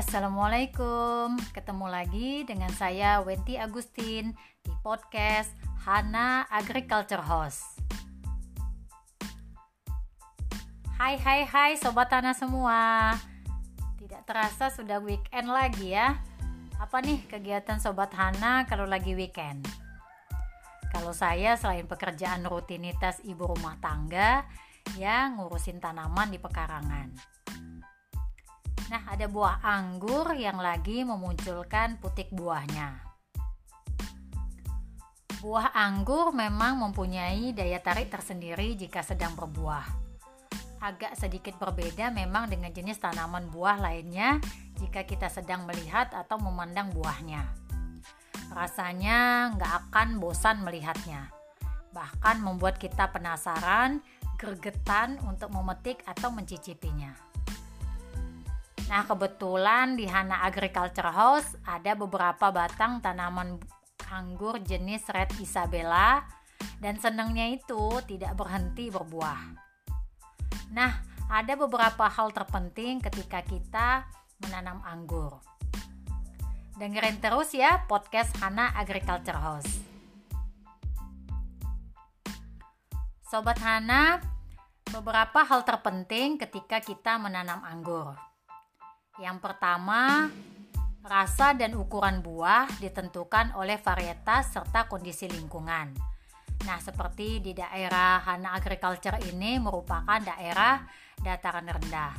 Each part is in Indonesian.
Assalamualaikum. Ketemu lagi dengan saya Wenti Agustin Di podcast Hana Agriculture House. Hai hai hai Sobat Hana semua. Tidak terasa sudah weekend lagi ya. Apa nih kegiatan Sobat Hana kalau lagi weekend? Kalau saya selain pekerjaan rutinitas ibu rumah tangga Ya ngurusin tanaman di pekarangan Nah, ada buah anggur yang lagi memunculkan putik buahnya. Buah anggur memang mempunyai daya tarik tersendiri jika sedang berbuah. Agak sedikit berbeda memang dengan jenis tanaman buah lainnya jika kita sedang melihat atau memandang buahnya. Rasanya nggak akan bosan melihatnya. Bahkan membuat kita penasaran, gergetan untuk memetik atau mencicipinya. Nah, kebetulan di Hana Agriculture House ada beberapa batang tanaman anggur jenis Red Isabella dan senangnya itu tidak berhenti berbuah. Nah, ada beberapa hal terpenting ketika kita menanam anggur. Dengerin terus ya podcast Hana Agriculture House. Sobat Hana, beberapa hal terpenting ketika kita menanam anggur. Yang pertama, rasa dan ukuran buah ditentukan oleh varietas serta kondisi lingkungan. Nah, seperti di daerah Hana Agriculture ini merupakan daerah dataran rendah.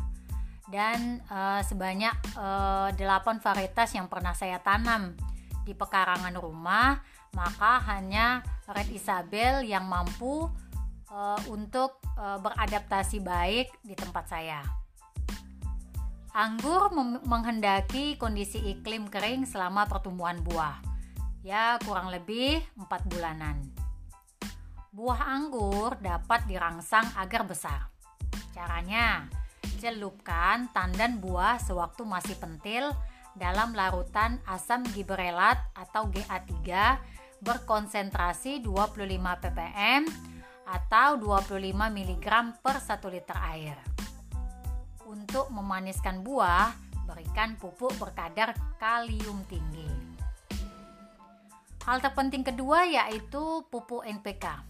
Dan e, sebanyak e, eh, 8 varietas yang pernah saya tanam di pekarangan rumah, maka hanya Red Isabel yang mampu e, untuk e, beradaptasi baik di tempat saya. Anggur menghendaki kondisi iklim kering selama pertumbuhan buah. Ya, kurang lebih 4 bulanan. Buah anggur dapat dirangsang agar besar. Caranya, celupkan tandan buah sewaktu masih pentil dalam larutan asam gibrelat atau GA3 berkonsentrasi 25 ppm atau 25 mg per 1 liter air. Untuk memaniskan buah, berikan pupuk berkadar kalium tinggi. Hal terpenting kedua yaitu pupuk NPK.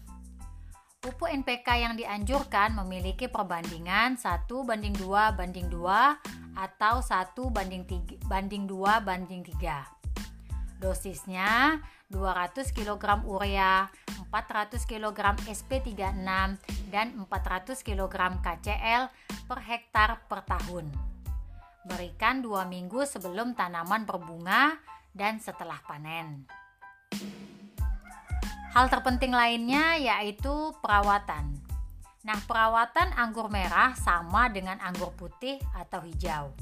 Pupuk NPK yang dianjurkan memiliki perbandingan 1 banding 2 banding 2 atau 1 banding 3, banding 2 banding 3. Dosisnya 200 kg urea, 400 kg SP36 dan 400 kg KCL per hektar per tahun. Berikan dua minggu sebelum tanaman berbunga dan setelah panen. Hal terpenting lainnya yaitu perawatan. Nah, perawatan anggur merah sama dengan anggur putih atau hijau.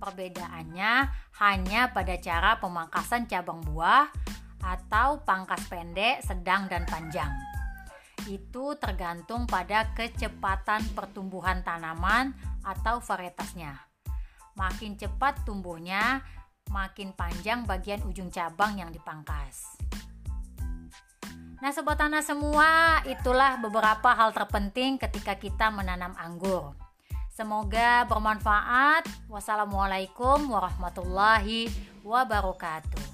Perbedaannya hanya pada cara pemangkasan cabang buah atau pangkas pendek, sedang, dan panjang. Itu tergantung pada kecepatan pertumbuhan tanaman atau varietasnya. Makin cepat tumbuhnya, makin panjang bagian ujung cabang yang dipangkas. Nah, sobat tanah semua, itulah beberapa hal terpenting ketika kita menanam anggur. Semoga bermanfaat. Wassalamualaikum warahmatullahi wabarakatuh.